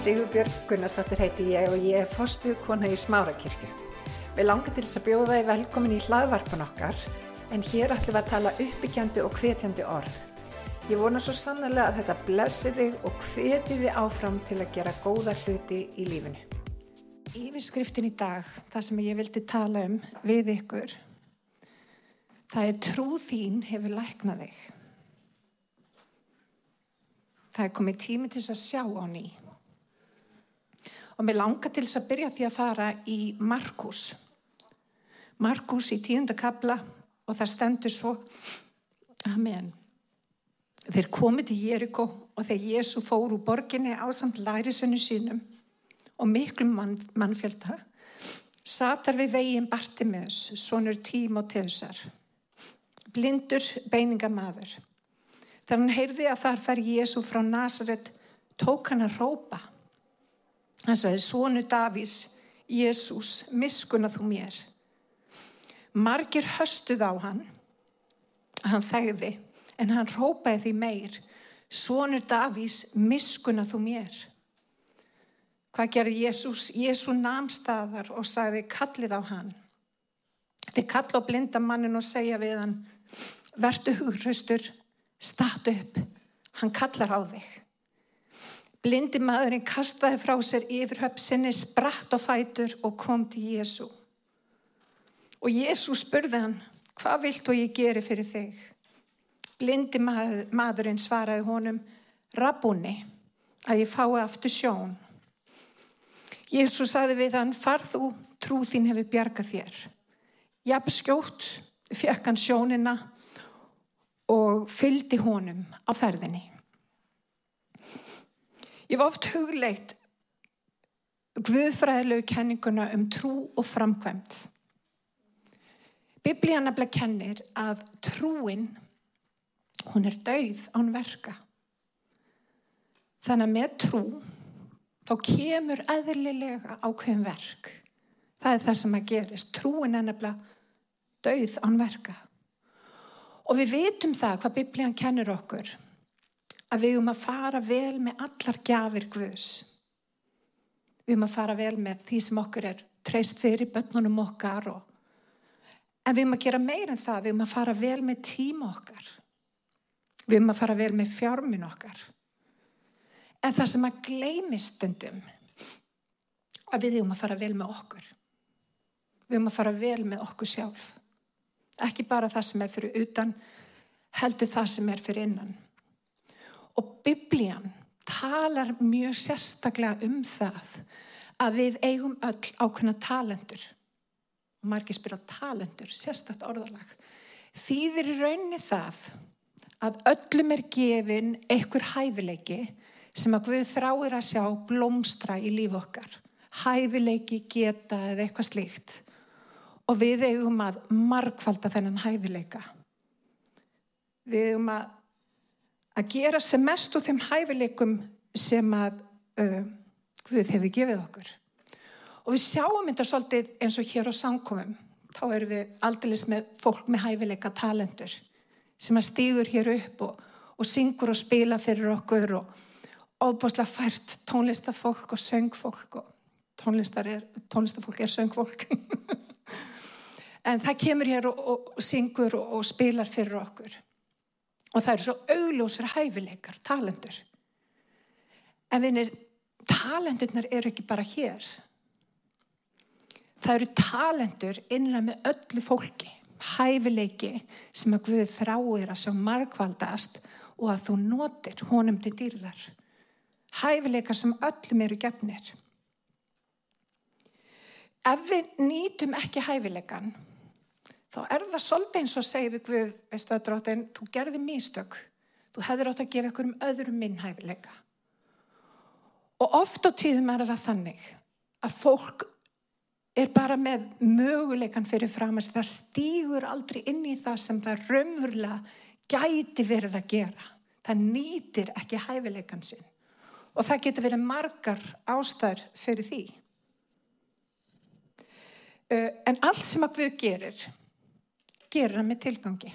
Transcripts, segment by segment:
Sigurbjörg Gunnarsdóttir heiti ég og ég er fostu kona í Smárakirkju. Við langar til þess að bjóða þið velkomin í hlaðvarpan okkar en hér ætlum við að tala uppbyggjandi og hvetjandi orð. Ég vona svo sannlega að þetta blessi þig og hveti þið áfram til að gera góða hluti í lífinu. Yfirskriftin í dag, það sem ég vildi tala um við ykkur, það er trú þín hefur læknað þig. Það er komið tími til þess að sjá á ný. Og mér langar til þess að byrja því að fara í Markus. Markus í tíunda kabla og það stendur svo, amen. Þeir komið til Jeriko og þegar Jésu fór úr borginni á samt lærisvennu sínum og miklu mann, mannfjölda, satar við veginn Bartimeus, sonur tím og teðusar. Blindur beiningamadur. Þegar hann heyrði að þar fær Jésu frá Nazaret, tók hann að rópa. Hann sagði, Sónu Davís, Jésús, miskunna þú mér. Margir höstuð á hann, hann þegði, en hann rópaði því meir, Sónu Davís, miskunna þú mér. Hvað gerði Jésús? Jésu namstaðar og sagði, kallið á hann. Þið kalla á blinda mannin og segja við hann, verdu hugraustur, statu upp, hann kallar á þig. Blindi maðurinn kastaði frá sér yfir höfsinni, spratt og fætur og kom til Jésu. Og Jésu spurði hann, hvað vilt og ég geri fyrir þig? Blindi maðurinn svaraði honum, Rabunni, að ég fái aftur sjón. Jésu saði við hann, far þú, trú þín hefur bjargað þér. Jafn skjótt fekk hann sjónina og fylgdi honum á ferðinni. Ég var oft hugleitt guðfræðilegu kenninguna um trú og framkvæmt. Biblíana nefnilega kennir að trúin, hún er dauð án verka. Þannig að með trú þá kemur eðlilega ákveðin verk. Það er það sem að gerist. Trúin er nefnilega dauð án verka. Og við vitum það hvað biblían kennir okkur að við um að fara vel með allar gjafir Guðs. Við um að fara vel með því sem okkur er treyst fyrir börnunum okkar og en við um að gera meira en það, við um að fara vel með tíma okkar. Við um að fara vel með fjármin okkar. En það sem að gleymi stundum að við um að fara vel með okkur. Við um að fara vel með okkur sjálf. Ekki bara það sem er fyrir utan, heldur það sem er fyrir innan. Og biblían talar mjög sérstaklega um það að við eigum öll ákveðna talendur. Og margir spila talendur, sérstaklega orðalag. Þýðir í rauninni það að öllum er gefin einhver hæfileiki sem að Guð þráir að sjá blómstra í líf okkar. Hæfileiki, geta eða eitthvað slíkt og við eigum að markvalda þennan hæfileika. Við eigum að, að gera sem mest úr þeim hæfileikum sem að uh, Guð hefur gefið okkur. Og við sjáum þetta svolítið eins og hér á samkomum. Þá erum við aldrei með fólk með hæfileika talentur sem að stýgur hér upp og, og syngur og spila fyrir okkur og óbúslega fært tónlistafólk og söngfólk og er, tónlistafólk er söngfólk. en það kemur hér og, og, og syngur og, og spilar fyrir okkur og það eru svo augljósur hæfileikar, talendur en vinir talendurnar eru ekki bara hér. Það eru talendur innlega með öllu fólki hæfileiki sem að Guð þráir að sjá markvaldast og að þú notir honum til dýrðar. Hæfileikar sem öllum eru gefnir. Ef við nýtum ekki hæfileikan þá er það svolítið eins og segið við Guð, veistu að drótin, þú gerði místök, þú hefur átt að gefa ykkur um öðrum minnhæfileika. Og oft á tíðum er það þannig að fólk er bara með möguleikan fyrir fram að það stýgur aldrei inn í það sem það raunverulega gæti verið að gera. Það nýtir ekki hæfileikan sinn. Og það getur verið margar ástæður fyrir því. En allt sem að Guð gerir gerir hann með tilgangi.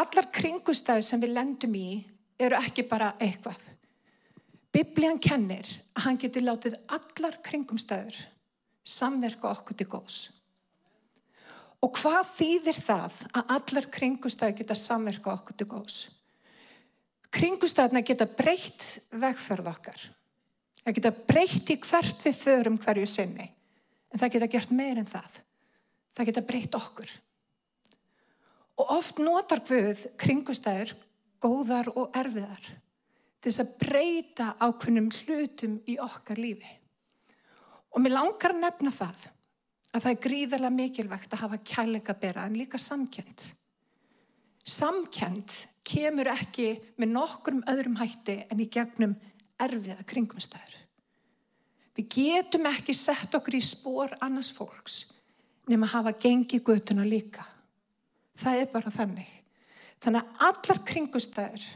Allar kringustæði sem við lendum í eru ekki bara eitthvað. Biblian kennir að hann geti látið allar kringumstæður samverka okkur til góðs. Og hvað þýðir það að allar kringumstæður geta samverka okkur til góðs? Kringumstæðuna geta breytt vegferð okkar. Það geta breytt í hvert við förum hverju sinni. En það geta gert meir en það. Það geta breytt okkur. Og oft notar Guð kringumstæður góðar og erfiðar til þess að breyta ákveðnum hlutum í okkar lífi. Og mér langar að nefna það að það er gríðarlega mikilvægt að hafa kærleika bera en líka samkjönd. Samkjönd kemur ekki með nokkrum öðrum hætti en í gegnum erfiða kringumstöður. Við getum ekki sett okkur í spór annars fólks nema hafa gengið götuna líka. Það er bara þannig. Þannig að allar kringumstöður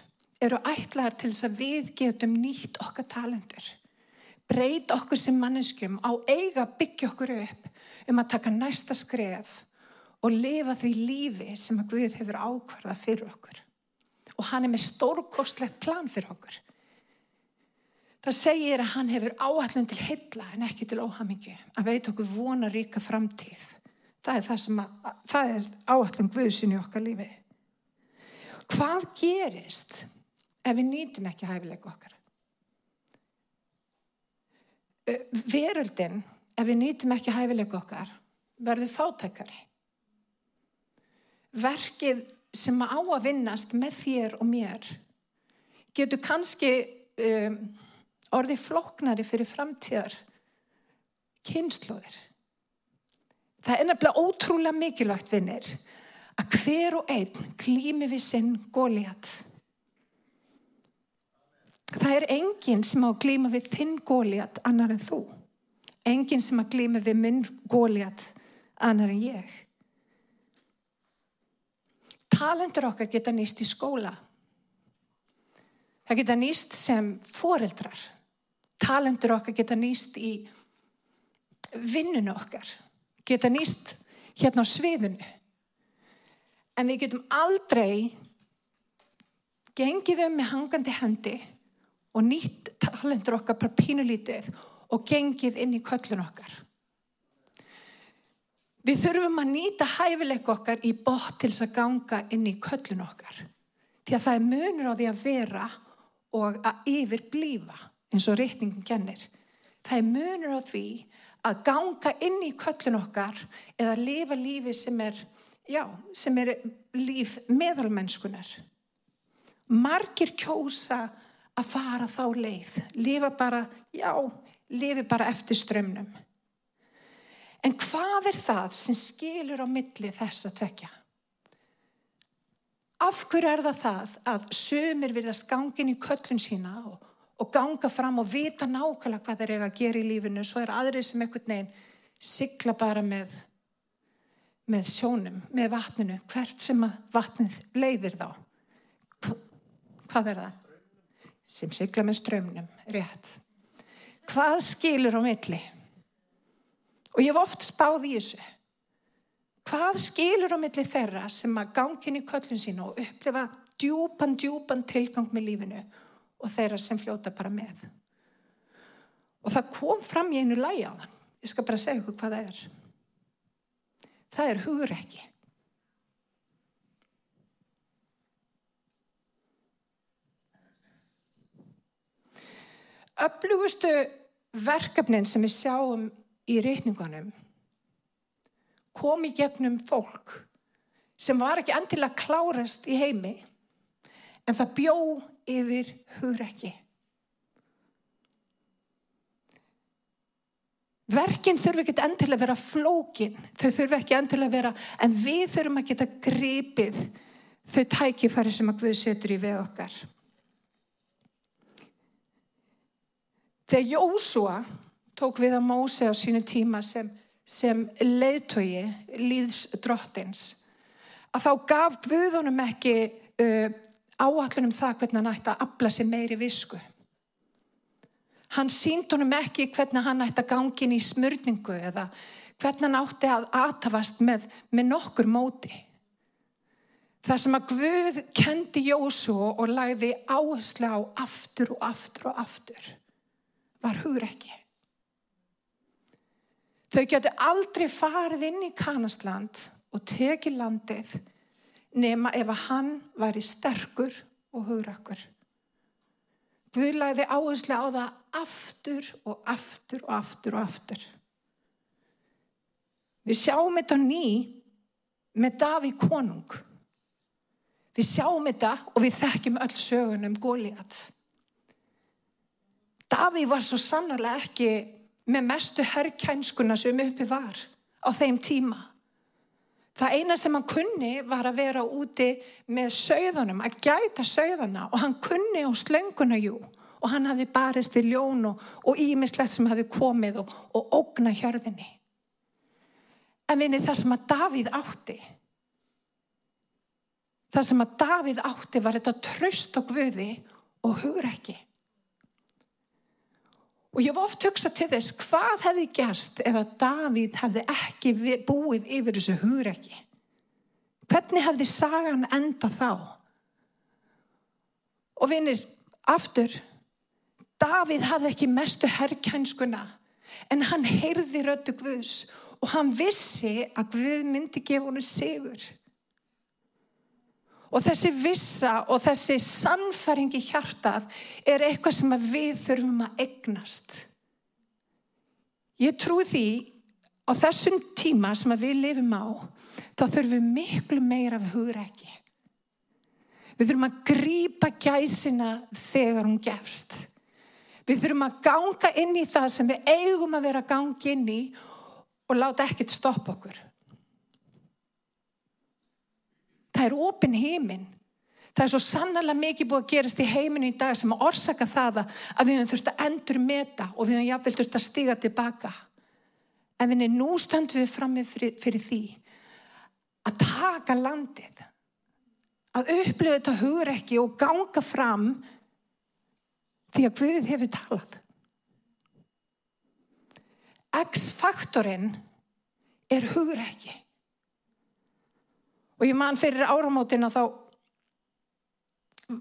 eru ætlaðar til þess að við getum nýtt okkar talentur. Breyt okkur sem manneskjum á eiga byggja okkur upp um að taka næsta skref og lifa því lífi sem að Guð hefur ákvarðað fyrir okkur. Og hann er með stórkostlegt plan fyrir okkur. Það segir að hann hefur áallum til heilla en ekki til óhamingju. Að veit okkur vona ríka framtíð. Það er, það sem að, það er áallum Guðsinn í okkar lífi. Hvað gerist ef við nýtum ekki hæfileika okkar. Veröldin, ef við nýtum ekki hæfileika okkar, verður fátækari. Verkið sem á að vinnast með þér og mér getur kannski um, orðið floknari fyrir framtíðar kynnslóðir. Það er nefnilega ótrúlega mikilvægt vinnir að hver og einn klými við sinn góliat Það er enginn sem á að glýma við þinn góliat annar en þú. Enginn sem að glýma við minn góliat annar en ég. Talendur okkar geta nýst í skóla. Það geta nýst sem foreldrar. Talendur okkar geta nýst í vinnunu okkar. Geta nýst hérna á sviðinu. En við getum aldrei gengið um með hangandi hendi og nýtt talentur okkar bara pínulítið og gengið inn í köllun okkar. Við þurfum að nýta hæfileik okkar í bótt til þess að ganga inn í köllun okkar. Því að það er munur á því að vera og að yfir blífa eins og reytingin kennir. Það er munur á því að ganga inn í köllun okkar eða lifa lífi sem er, já, sem er líf meðalmennskunar. Margir kjósa að fara þá leið, lifa bara, já, lifi bara eftir strömmnum. En hvað er það sem skilur á milli þess að tvekja? Af hverju er það það að sömur viljast gangin í köllun sína og, og ganga fram og vita nákvæmlega hvað þeir eru að gera í lífinu, svo er aðrið sem einhvern veginn sigla bara með, með sjónum, með vatninu, hvert sem vatnið leiðir þá. Hvað er það? sem sigla með strömmnum, rétt. Hvað skilur á milli? Og ég hef oft spáð í þessu. Hvað skilur á milli þeirra sem að gangin í köllun sína og upplifa djúpan, djúpan tilgang með lífinu og þeirra sem fljóta bara með? Og það kom fram í einu lægi á þann. Ég skal bara segja ykkur hvað það er. Það er hugur ekki. Öflugustu verkefnin sem við sjáum í reyningunum kom í gegnum fólk sem var ekki endilega klárast í heimi en það bjó yfir hugrekki. Verkin þurfi ekki endilega að vera flókin, þau þurfi ekki endilega að vera, en við þurfum að geta gripið þau tækifæri sem að Guð setur í við okkar. Þegar Jósua tók við að Móse á sínu tíma sem, sem leiðtogi, líðsdrottins, að þá gaf Guðunum ekki uh, áallunum það hvernig hann ætti að afla sér meiri visku. Hann sínd honum ekki hvernig hann ætti að gangin í smörningu eða hvernig hann átti að atavast með, með nokkur móti. Það sem að Guð kendi Jósu og lagði áherslu á aftur og aftur og aftur var hugrekki. Þau geti aldrei farið inn í Kanasland og tekið landið nema ef að hann væri sterkur og hugrakkur. Guð lagði áherslu á það aftur og aftur og aftur og aftur. Við sjáum þetta ný með Daví konung. Við sjáum þetta og við þekkjum öll sögun um Góliat. Daví var svo sannarlega ekki með mestu herrkænskuna sem uppi var á þeim tíma. Það eina sem hann kunni var að vera úti með sögðunum, að gæta sögðuna og hann kunni á slönguna jú og hann hafi barist í ljón og ímislegt sem hafi komið og, og ógna hjörðinni. En vinni það sem að Davíð átti, það sem að Davíð átti var þetta tröst og guði og hugur ekki. Og ég var oft hugsað til þess hvað hefði gerst ef að Davíð hefði ekki búið yfir þessu hugrekki. Hvernig hefði sagan enda þá? Og vinir, aftur, Davíð hafði ekki mestu herrkænskuna en hann heyrði röttu Guðs og hann vissi að Guð myndi gefa honum sigur. Og þessi vissa og þessi sannfæringi hjartað er eitthvað sem við þurfum að egnast. Ég trú því á þessum tíma sem við lifum á, þá þurfum við miklu meira af hugreiki. Við þurfum að grýpa gæsina þegar hún gefst. Við þurfum að ganga inn í það sem við eigum að vera að ganga inn í og láta ekkert stoppa okkur. Það er ofin heiminn. Það er svo sannlega mikið búið að gerast í heiminu í dag sem að orsaka það að við höfum þurft að endur meta og við höfum jáfnvel þurft að stiga tilbaka. En við nú stöndum við fram með fyrir, fyrir því að taka landið, að upplifa þetta hugrekki og ganga fram því að Guð hefur talað. X-faktorinn er hugrekki. Og ég man fyrir áramótina þá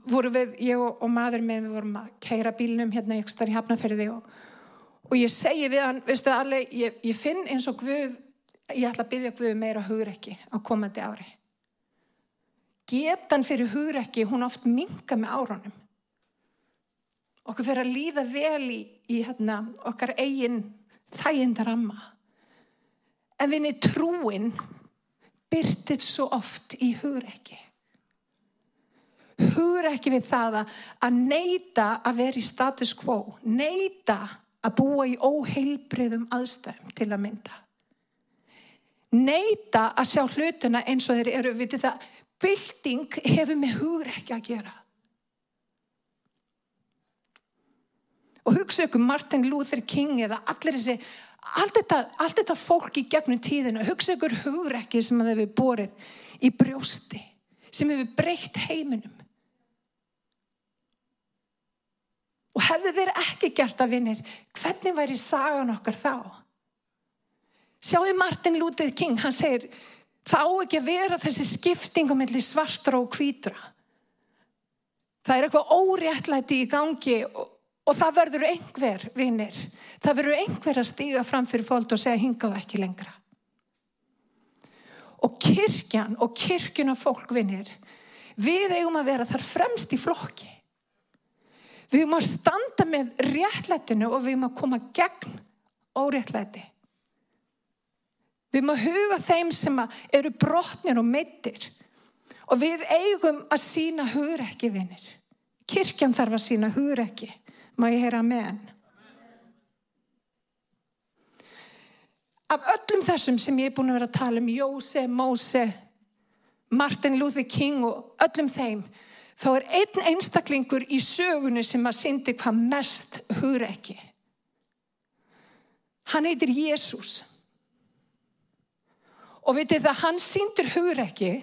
voru við, ég og, og maður minn, við vorum að keira bílnum hérna ykkur starf í hafnaferði og, og ég segi við hann, veistu alveg, ég, ég finn eins og Guð, ég ætla að byggja Guð meira hugrekki á komandi ári. Getan fyrir hugrekki, hún oft minga með árunum. Okkur fyrir að líða vel í, í hérna, okkar eigin þægindaramma. En vinni trúin byrtið svo oft í hugrekki. Hugrekki við það að neyta að vera í status quo, neyta að búa í óheilbriðum aðstæðum til að mynda. Neyta að sjá hlutina eins og þeir eru, við þetta, bylting hefur með hugrekki að gera. Og hugsa ykkur Martin Luther King eða allir þessi allt þetta, allt þetta fólk í gegnum tíðinu, hugsa ykkur hugrekki sem það hefur borið í brjósti, sem hefur breytt heiminum. Og hefðu þeir ekki gert að vinnir, hvernig væri sagan okkar þá? Sjáu Martin Luther King, hann segir, þá ekki að vera þessi skiptingum mellir svartra og kvítra. Það er eitthvað óréttlæti í gangi og Og það verður einhver, vinnir, það verður einhver að stíga fram fyrir fólk og segja hingaðu ekki lengra. Og kirkjan og kirkjuna fólk, vinnir, við eigum að vera þar fremst í flokki. Við eigum að standa með réttlætinu og við eigum að koma gegn óréttlæti. Við eigum að huga þeim sem eru brotnir og meittir. Og við eigum að sína hugrekki, vinnir. Kirkjan þarf að sína hugrekki. Má ég heyra henn? Af öllum þessum sem ég er búin að vera að tala um, Jóse, Móse, Martin Luther King og öllum þeim, þá er einn einstaklingur í sögunu sem að syndi hvað mest hugreiki. Hann heitir Jésús. Og vitið það, hann syndir hugreiki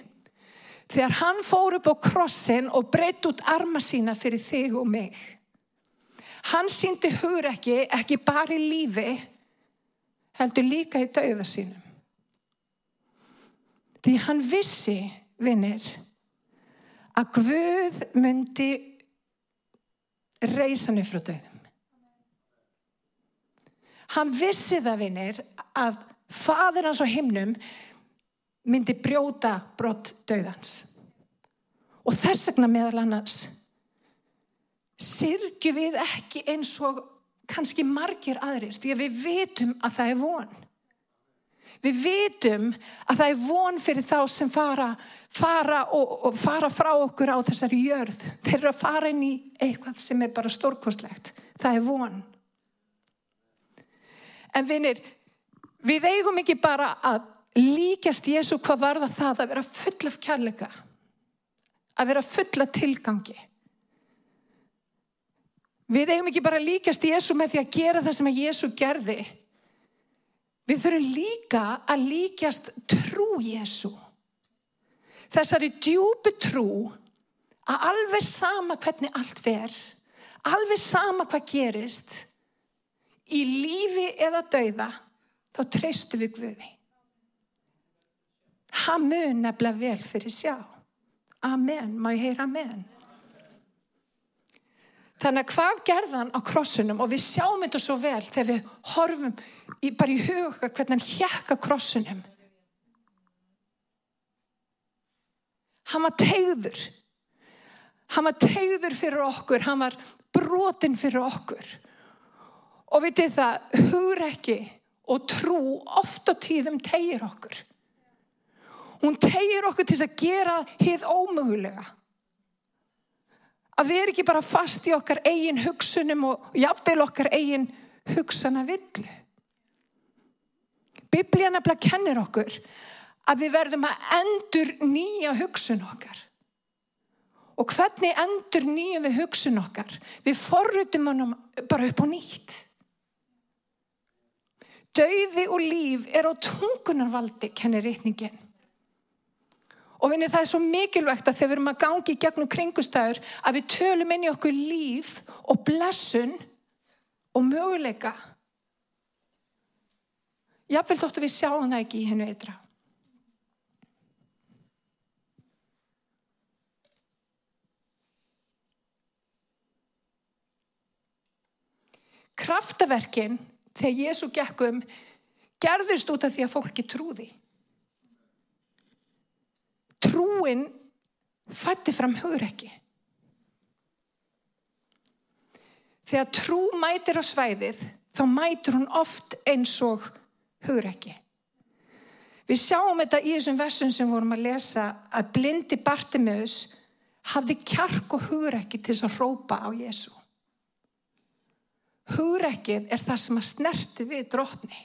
þegar hann fór upp á krossin og breytt út arma sína fyrir þig og mig. Hann síndi hugur ekki, ekki bara í lífi, heldur líka í dauða sínum. Því hann vissi, vinnir, að Guð myndi reysa frá döðum. Hann vissi það vinir að fadir hans á himnum myndi brjóta brott döðans. Og þess vegna meðal annars sirkju við ekki eins og kannski margir aðrir því að við vitum að það er von. Við vitum að það er von fyrir þá sem fara, fara, og, og fara frá okkur á þessari jörð. Þeir eru að fara inn í eitthvað sem er bara stórkostlegt. Það er von. En vinir, við eigum ekki bara að líkast Jésu hvað var það það að vera full af kærleika. Að vera full af tilgangi. Við eigum ekki bara líkast Jésu með því að gera það sem að Jésu gerði Við þurfum líka að líkjast trú Jésu. Þessari djúpi trú að alveg sama hvernig allt ver, alveg sama hvað gerist, í lífi eða dauða, þá treystu við Guði. Hann mun nefnilega vel fyrir sjá. Amen, má ég heyra amen. Þannig að hvað gerðan á krossunum og við sjáum þetta svo vel þegar við horfum í, bara í huga hvernig hann hjekka krossunum. Hann var tegður. Hann var tegður fyrir okkur, hann var brotin fyrir okkur. Og vitið það, hugur ekki og trú ofta tíðum tegir okkur. Hún tegir okkur til að gera hið ómögulega að við erum ekki bara fast í okkar eigin hugsunum og jafnvel okkar eigin hugsana villu. Biblíana bara kennir okkur að við verðum að endur nýja hugsun okkar. Og hvernig endur nýjum við hugsun okkar? Við forrutum hann bara upp á nýtt. Dauði og líf er á tungunarvaldi, kennir reytningin. Og vinni það er svo mikilvægt að þegar við erum að gangi gegnum kringustæður að við tölum inn í okkur líf og blessun og möguleika. Jáfnveil þóttu við sjáum það ekki í hennu eitra. Kraftaverkin þegar Jésu gekkum gerðust út af því að fólki trúði trúin fætti fram hugrekki. Þegar trú mætir á svæðið þá mætir hún oft eins og hugrekki. Við sjáum þetta í þessum versum sem vorum að lesa að blindi Bartimeus hafði kjark og hugrekki til þess að rópa á Jésu. Hugrekkið er það sem að snerti við drotni.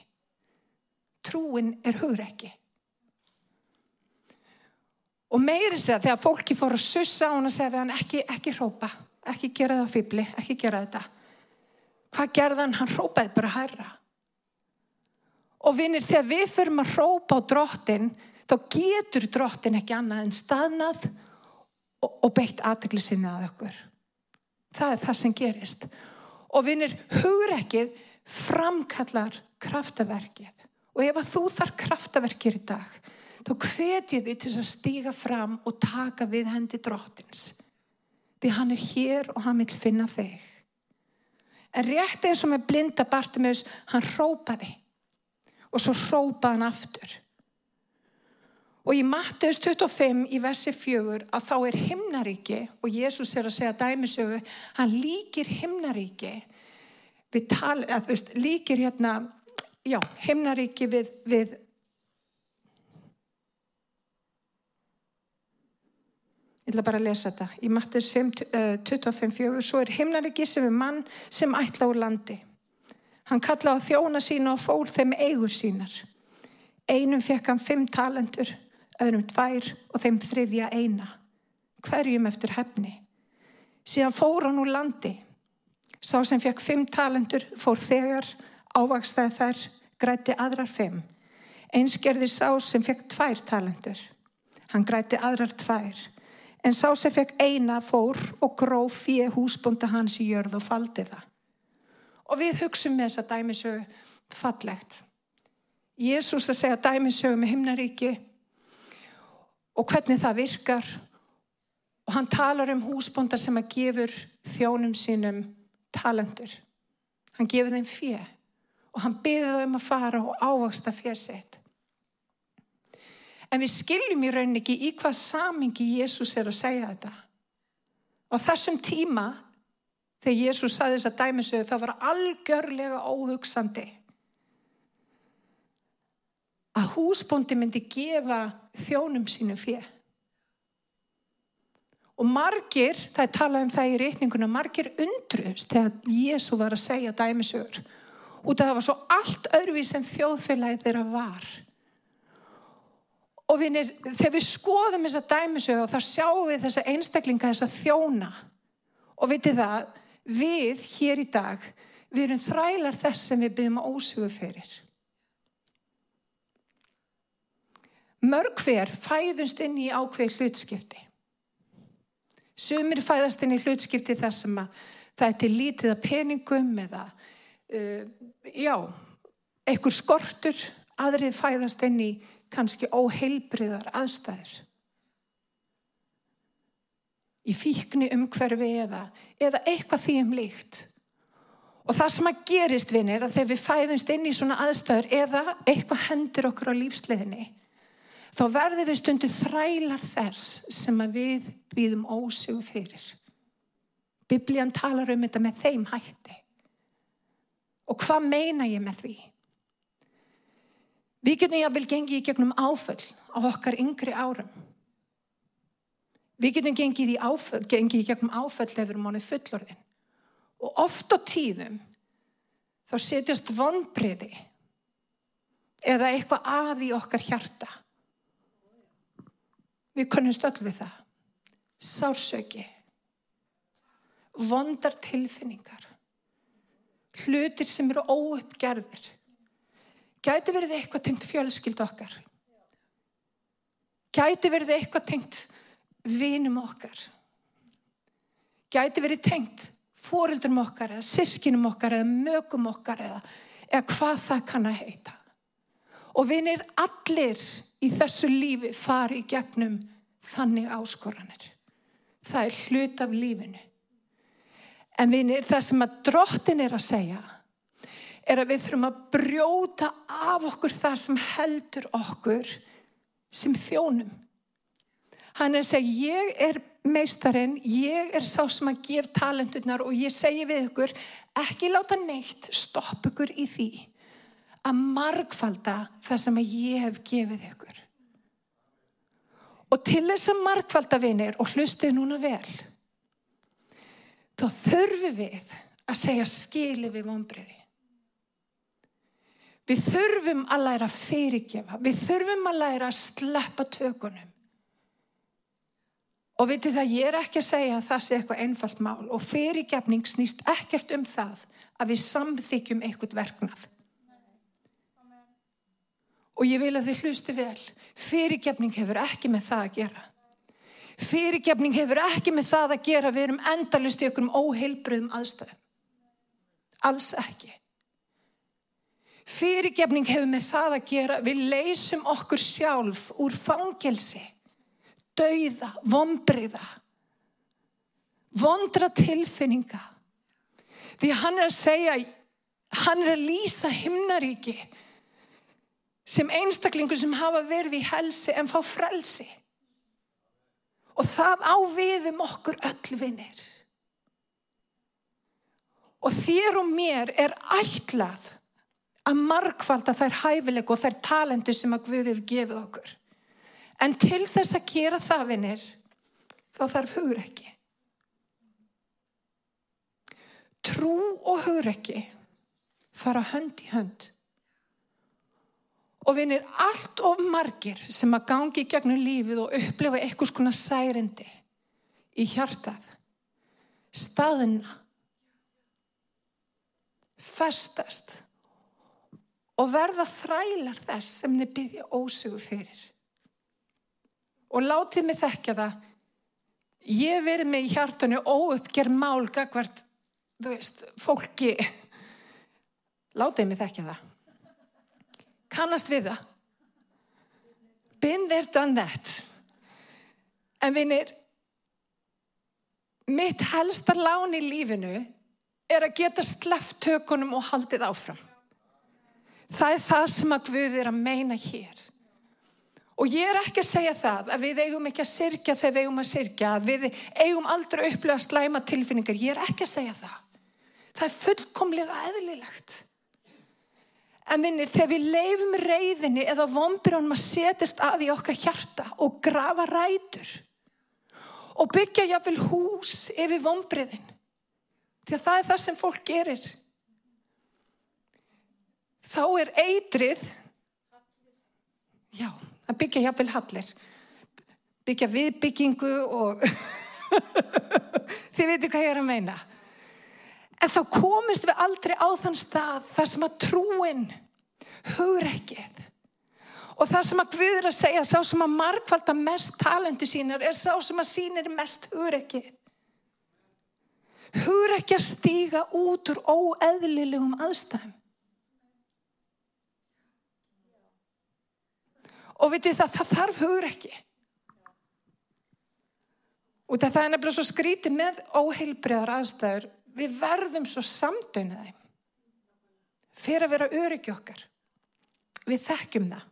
Trúin er hugrekki. Og meiri segja þegar fólki fór að sussa hann og segja hann ekki, ekki rópa, ekki gera það fýbli, ekki gera þetta. Hvað gerða hann? Hann rópaði bara hæra. Og vinir þegar við förum að rópa á drottin þá getur drottin ekki annað en staðnað og, og beitt aðtegli sinni að okkur. Það er það sem gerist. Og vinir hugrekkið framkallar kraftaverkið. Og ef að þú þarf kraftaverkir í dag þá hvet ég þið til að stíga fram og taka við hendi drottins. Því hann er hér og hann vil finna þig. En rétt eins og með blinda Bartimeus, hann rópaði og svo rópaði hann aftur. Og í Matteus 25 í versi fjögur að þá er himnaríki og Jésús er að segja dæmisögu, hann líkir himnaríki við tala, að, veist, líkir hérna, já, himnaríki við, við Ég ætla bara að lesa þetta. Í Mattis 25.4 svo er himnaríki sem er mann sem ætla úr landi. Hann kallaði á þjóna sína og fól þeim eigur sínar. Einum fekk hann fimm talendur, öðrum tvær og þeim þriðja eina. Hverjum eftir hefni. Síðan fór hann úr landi. Sá sem fekk fimm talendur fór þegar ávakstaði þær græti aðrar fimm. Einskerði sá sem fekk tvær talendur. Hann græti aðrar tvær. En sá sem fekk eina fór og gróf fyrir húsbúnda hans í jörð og faldi það. Og við hugsaum með þessa dæmisögu fallegt. Jésús að segja dæmisögu með himnaríki og hvernig það virkar Og hann talar um húsbónda sem að gefur þjónum sínum talendur. Hann gefur þeim fjö og hann byrði þau um að fara og ávaksta fjö sitt. En við skiljum í rauninni ekki í hvað samingi Jésús er að segja þetta. Á þessum tíma, þegar Jésús saði þess að dæmisöðu, það var algjörlega óhugsandi að húsbóndi myndi gefa þjónum sínu fjö. Og margir, það er talað um það í reikninguna, margir undrust þegar Jésu var að segja dæmisögur. Út af það var svo allt öðruvís en þjóðfélagið þeirra var. Og vinir, þegar við skoðum þessa dæmisögu þá sjáum við þessa einstaklinga, þessa þjóna. Og vitið það, við hér í dag, við erum þrælar þess sem við byggjum að ósögu fyrir. Mörg hver fæðust inn í ákveð hlutskipti. Sumir fæðast inn í hlutskipti þar sem að það er til lítið að peningum eða, uh, já, einhver skortur, aðrið fæðast inn í kannski óheilbriðar aðstæður. Í fíkni umhverfi eða, eða eitthvað því um líkt. Og það sem að gerist vinir að þegar við fæðumst inn í svona aðstæður eða eitthvað hendur okkur á lífsleðinni þá verður við stundu þrælar þess sem að við býðum ósögu fyrir. Biblían talar um þetta með þeim hætti. Og hvað meina ég með því? Við getum jáfnvel gengið í gegnum áföll á okkar yngri árum. Við getum gengið í, áföll, gengið í gegnum áföll ef við erum ánið fullorðin. Og oft á tíðum þá setjast vonbriði eða eitthvað að í okkar hjarta Við konumst öll við það. Sársöki. Vondar tilfinningar. Hlutir sem eru óuppgerðir. Gæti verið eitthvað tengt fjölskyld okkar. Gæti verið eitthvað tengt vinum okkar. Gæti verið tengt fórildrum okkar eða sískinum okkar eða mögum okkar eða, eða hvað það kann að heita. Og vinir allir í þessu lífi fari í gegnum þannig áskoranir. Það er hlut af lífinu. En vinir, það sem að drottin er að segja er að við þurfum að brjóta af okkur það sem heldur okkur sem þjónum. Hann er að segja, ég er meistarinn, ég er sá sem að gef talenturnar og ég segi við ykkur, ekki láta neitt stopp ykkur í því að margfalda það sem að ég hef gefið ykkur. Og til þess að markvalda vinir og hlustið núna vel, þá þurfum við að segja skili við vonbreiði. Við þurfum að læra að fyrirgefa, við þurfum að læra að sleppa tökunum. Og veitir það, ég er ekki að segja að það sé eitthvað einfalt mál og fyrirgefning snýst ekkert um það að við samþykjum eitthvað verknað. Og ég vil að þið hlusti vel. Fyrirgefning hefur ekki með það að gera. Fyrirgefning hefur ekki með það að gera. Við erum endalust í okkur um óheilbröðum aðstæðum. Alls ekki. Fyrirgefning hefur með það að gera. Við leysum okkur sjálf úr fangelsi. Dauða, vonbriða. Vondra tilfinninga. Því hann er að segja, hann er að lýsa himnaríki sem einstaklingur sem hafa verið í helsi en fá frelsi. Og það á viðum okkur öll vinnir. Og þér og mér er ætlað að markvalda þær hæfileg og þær talendur sem að Guði hefur gefið okkur. En til þess að gera það vinnir, þá þarf hugur ekki. Trú og hugur ekki fara hönd í hönd. Og vinir allt of margir sem að gangi í gegnum lífið og upplefa eitthvað svona særindi í hjartað, staðina, festast og verða þrælar þess sem þið byggja ósugu fyrir. Og látið mig þekkja það, ég verið með í hjartanu óuppgerð mál gagvart, þú veist, fólki, látið mig þekkja það kannast við það. Been there, done that. En vinir, mitt helsta lán í lífinu er að geta sleft tökunum og haldið áfram. Það er það sem að Guð er að meina hér. Og ég er ekki að segja það að við eigum ekki að sirkja þegar við eigum að sirkja, að við eigum aldrei að upplega slæma tilfinningar. Ég er ekki að segja það. Það er fullkomlega eðlilegt. En minnir, þegar við leifum reyðinni eða vombiránum að setjast að í okkar hjarta og grafa rætur og byggja jáfnvel hús yfir vombriðin, því að það er það sem fólk gerir, þá er eitrið, já, að byggja jáfnvel hallir, byggja viðbyggingu og þið veitu hvað ég er að meina. En þá komist við aldrei á þann stað þar sem að trúin hugur ekkið. Og það sem að Guður að segja, sá sem að markvalda mest talentu sínar er sá sem að sínir mest hugur ekki. Hugur ekki að stíga út úr óeðlilegum aðstæðum. Og vitið það, það þarf hugur ekki. Og það er nefnilega svo skrítið með óheilbriðar aðstæður. Við verðum svo samdögnað þeim. Fyrir að vera öryggi okkar. Við þekkjum það.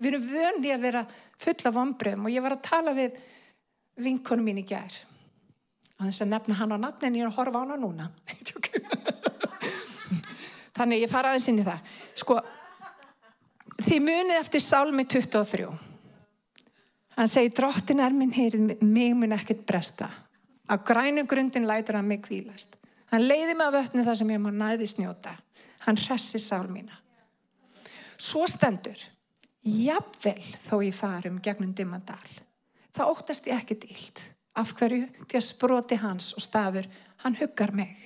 Við erum vöndi að vera fulla vonbröðum og ég var að tala við vinkonum mín í gær. Og þess að nefna hann á nafnin, ég er að horfa á hann núna. Þannig ég fara aðeins inn í það. Sko, þið munið eftir Sálmi 23. Hann segi, drottin er minn heyrið, mig mun ekkert bresta. Á grænum grundin lætur hann mig kvílast. Hann leiði mig af öfni það sem ég má næði snjóta. Hann hressi sál mína. Svo stendur, jafnvel þó ég farum gegnum dimmandal. Það óttast ég ekkert íld. Af hverju? Því að sproti hans og stafur, hann huggar mig.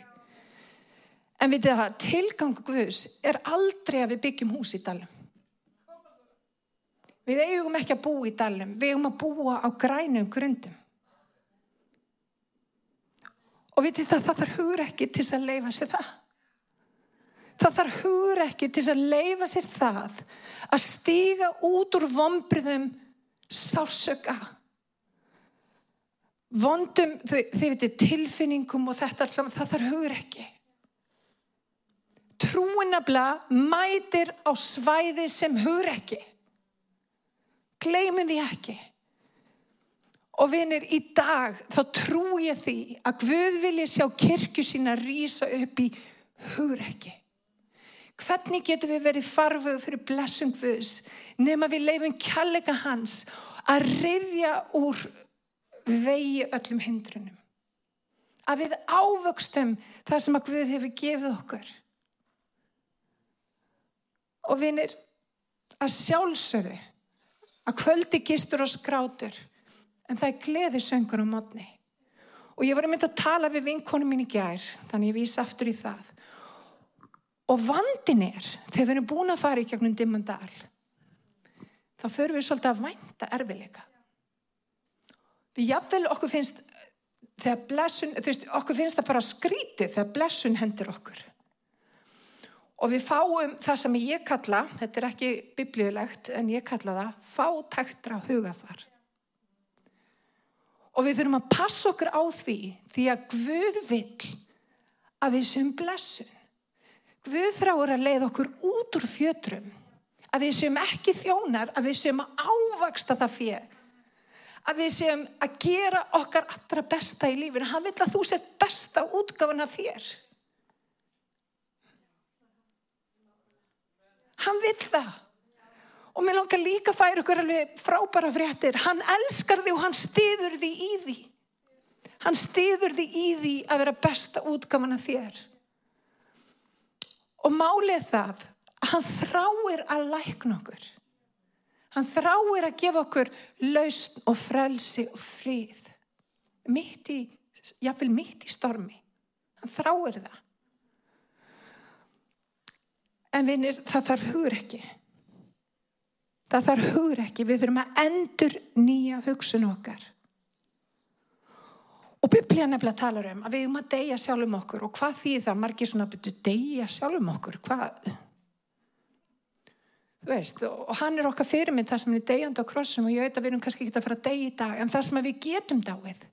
En við það, tilgangu Guðs er aldrei að við byggjum hús í dalum. Við eigum ekki að búa í dalum, við eigum að búa á grænum grundum. Og vitið það, það þarf hugur ekki til að leifa sér það. Það þarf hugur ekki til að leifa sér það að stíga út úr vombriðum sásöka. Vondum, þið veitir, tilfinningum og þetta allt saman, það þarf hugur ekki. Trúinabla mætir á svæði sem hugur ekki. Gleimin því ekki. Og vinir, í dag þá trú ég því að Guð vilja sjá kirkju sína rýsa upp í hugrekki. Hvernig getur við verið farfuð fyrir blessum Guðs nema við leifum kjallega hans að reyðja úr vegi öllum hindrunum. Að við ávöxtum það sem að Guð hefur gefið okkur. Og vinir, að sjálfsögðu að kvöldi gistur og skrátur en það er gleðisöngur á mótni. Og ég var að mynda að tala við vinkonu mín í gær, þannig ég vísa aftur í það. Og vandin er, þegar við erum búin að fara í gegnum dimmandal, þá förum við svolítið að vænta erfileika. Við jafnvel okkur finnst, þegar blessun, þú veist, okkur finnst það bara skrítið þegar blessun hendur okkur. Og við fáum það sem ég kalla, þetta er ekki biblíulegt, en ég kalla það, fátæktra hugafar. Og við þurfum að passa okkur á því því að Guð vil að við séum blessun. Guð þráur að leið okkur út úr fjötrum. Að við séum ekki þjónar, að við að ávaksta það fyrir. Að við séum að gera okkar allra besta í lífinu. Hann vil að þú sett besta útgafana þér. Hann vil það. Og mér langar líka að færa ykkur alveg frábæra fréttir. Hann elskar þig og hann stiður þig í því. Hann stiður þig í því að vera besta útgafan af þér. Og málið það, hann þráir að lækna okkur. Hann þráir að gefa okkur lausn og frelsi og fríð. Mitt í, jáfnvel mitt í stormi. Hann þráir það. En vinnir, það þarf hugur ekki. Það þarf hugur ekki, við þurfum að endur nýja hugsun okkar. Og biblíða nefnilega talar um að við erum að deyja sjálfum okkur og hvað því það margir svona byrju deyja sjálfum okkur, hvað? Þú veist, og hann er okkar fyrirmynd það sem er deyjandi á krossum og ég veit að við erum kannski ekki að fara að deyja í dag en það sem við getum dáið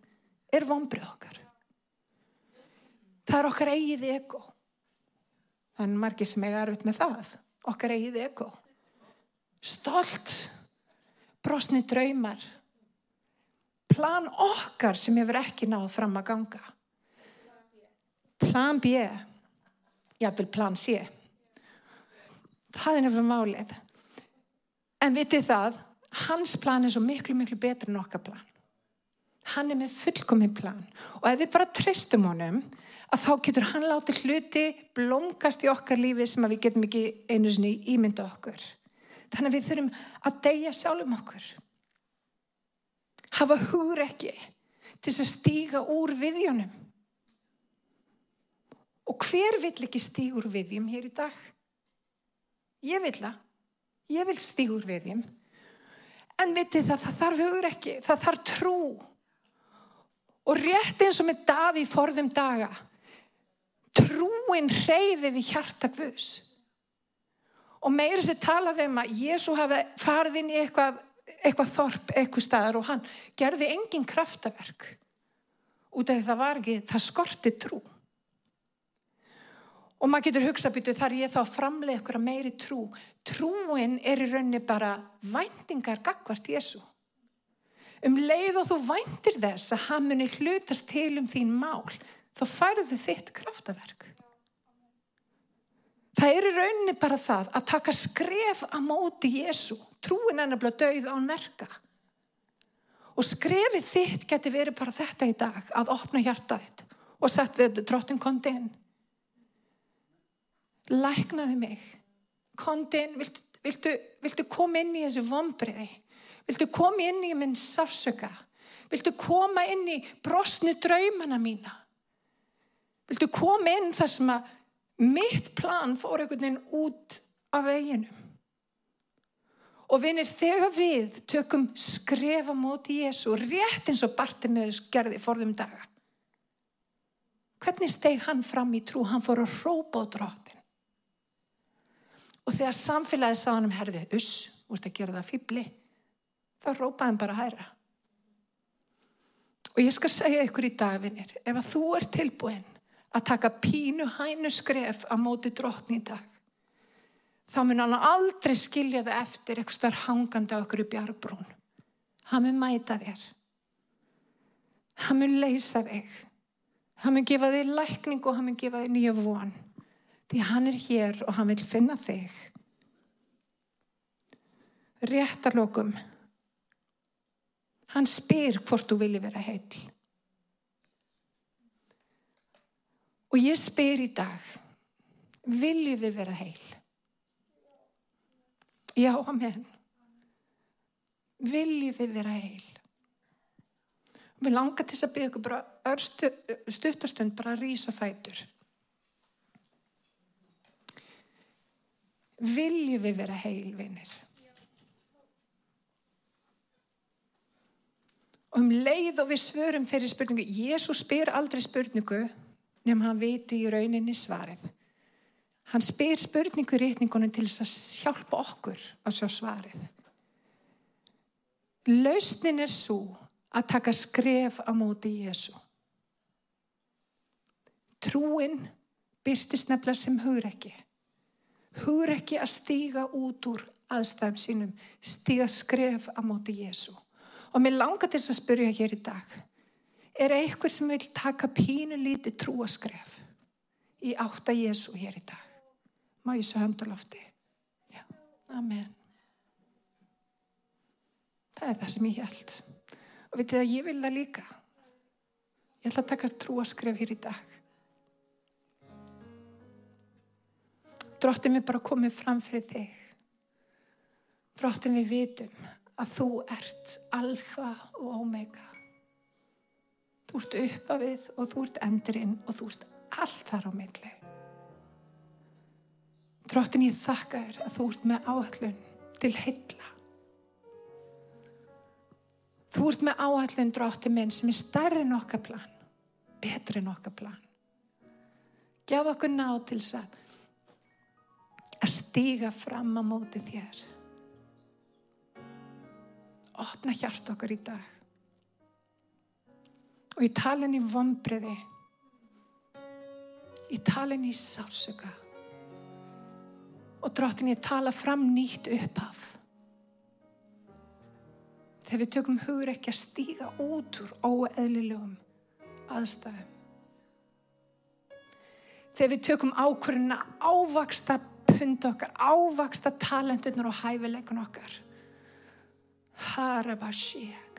er vonbrið okkar. Það er okkar eigið ego. Er margir sem eiga erfitt með það. Okkar eigið ego. Stolt, brosni draumar, plan okkar sem hefur ekki náð fram að ganga. Plan B, jáfnvel plan C. Það er nefnilega málið. En vitið það, hans plan er svo miklu, miklu betur en okkar plan. Hann er með fullkominn plan og ef við bara treystum honum að þá getur hann látið hluti blómgast í okkar lífi sem við getum ekki einu sinni ímynda okkur. Þannig að við þurfum að deyja sjálfum okkur. Hafa hugur ekki til að stíga úr viðjónum. Og hver vill ekki stíga úr viðjum hér í dag? Ég vill það. Ég vil stíga úr viðjum. En vitið það, það þarf hugur ekki. Það þarf trú. Og rétt eins og með Daví forðum daga, trúin reyfi við hjarta Guðs. Og meira sér talaði um að Jésu hafi farið inn í eitthvað, eitthvað þorp, eitthvað staðar og hann gerði engin kraftaverk. Út af því það var ekki, það skorti trú. Og maður getur hugsað býtu þar ég þá framlega eitthvað meiri trú. Trúin er í rauninni bara væntingar gagvart Jésu. Um leið og þú væntir þess að hann muni hlutast til um þín mál, þá færðu þitt kraftaverk. Það er í rauninni bara það að taka skref að móti Jésu. Trúin er nefnilega döið án merka. Og skrefið þitt geti verið bara þetta í dag, að opna hjartað þitt og sett við drottin kondi inn. Læknaði mig. Kondi inn, viltu, viltu, viltu koma inn í þessu vombriði? Viltu koma inn í minn sársöka? Viltu koma inn í brosnu draumana mína? Viltu koma inn þar sem að mitt plan fór einhvern veginn út af veginum? Og vinir, þegar við tökum skrefa móti Jésu, rétt eins og Bartimeus gerði forðum daga. Hvernig steg hann fram í trú? Hann fór að hrópa á drótin. Og þegar samfélagið sá hann um herði, uss, úrst að gera það fýbli, þá rópaði hann bara hæra. Og ég skal segja ykkur í dagvinir, ef að þú er tilbúin að taka pínu hænu skref að móti drotni í dag, þá mun hann aldrei skilja það eftir eitthvað starf hangandi á okkur í bjargbrún. Hann mun mæta þér. Hann mun leysa þig. Hann mun gefa þig lækning og hann mun gefa þig nýja von. Því hann er hér og hann vil finna þig. Réttarlokum. Hann spyr hvort þú vilji vera heil. Og ég spyr í dag, vilji við vera heil? Já, amen. Vilji við vera heil? Við langar til að byggja ykkur bara stu, stuttastund bara að rýsa fætur. Vilji við vera heil, vinnir? Og um leið og við svörum þeirri spurningu, Jésús spyr aldrei spurningu nefnum hann viti í rauninni svarið. Hann spyr spurningu í rétningunum til þess að hjálpa okkur að sjá svarið. Lausnin er svo að taka skref á móti Jésu. Trúin byrtist nefnilega sem hugrekki. Hugrekki að stíga út úr aðstæðum sínum, stíga skref á móti Jésu. Og mér langar til þess að spyrja hér í dag. Er eitthvað sem vil taka pínu lítið trúaskref í átta Jésu hér í dag? Má ég svo höndalofti? Já, amen. Það er það sem ég held. Og vitið að ég vil það líka. Ég ætla að taka trúaskref hér í dag. Dróttin við bara komið fram fyrir þig. Dróttin við vitum að þú ert alfa og omega. Þú ert uppafið og þú ert endurinn og þú ert allt þar á milli. Dróttin ég þakka þér að þú ert með áhallun til heilla. Þú ert með áhallun dróttin minn sem er starri en okkar plan, betri en okkar plan. Gjaf okkur ná til þess að að stíga fram á móti þér opna hjart okkur í dag. Og í talin í vombriði, Ég tala inn í sársöka. Og drottin ég tala fram nýtt upphaf. Þegar við tökum hugur ekki að stíga út úr óeðlilegum aðstæðum. Þegar við tökum ákvörðuna ávaksta pund okkar, ávaksta talentunar og hæfileikun okkar. Harabashíak.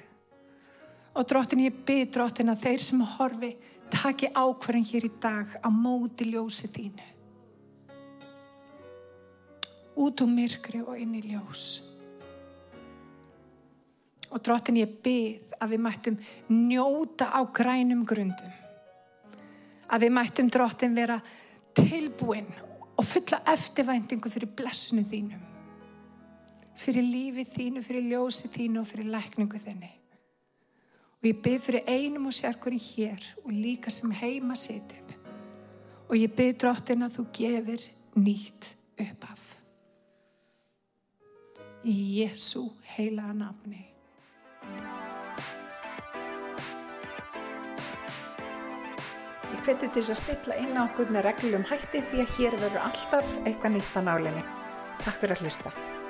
Og drottin ég byrð drottin að þeir sem horfi taki ákvörðin hér í dag á móti ljósi þínu. Út úr myrkri og inn í ljós. Og drottin ég byrð að við mættum njóta á grænum grundum. Að við mættum drottin vera tilbúin og fulla eftirvæntingu fyrir blessunum þínum. Fyrir lífið þínu, fyrir ljósið þínu og fyrir lækningu þinni. Og ég byrð fyrir einum og sérkurinn hér og líka sem heima setið. Og ég byrð drottin að þú gefir nýtt uppaf. Í Jésu heila nafni. Ég hveti til þess að stilla inn á okkur með reglum hætti því að hér verður alltaf eitthvað nýtt á nálinni. Takk fyrir að hlusta.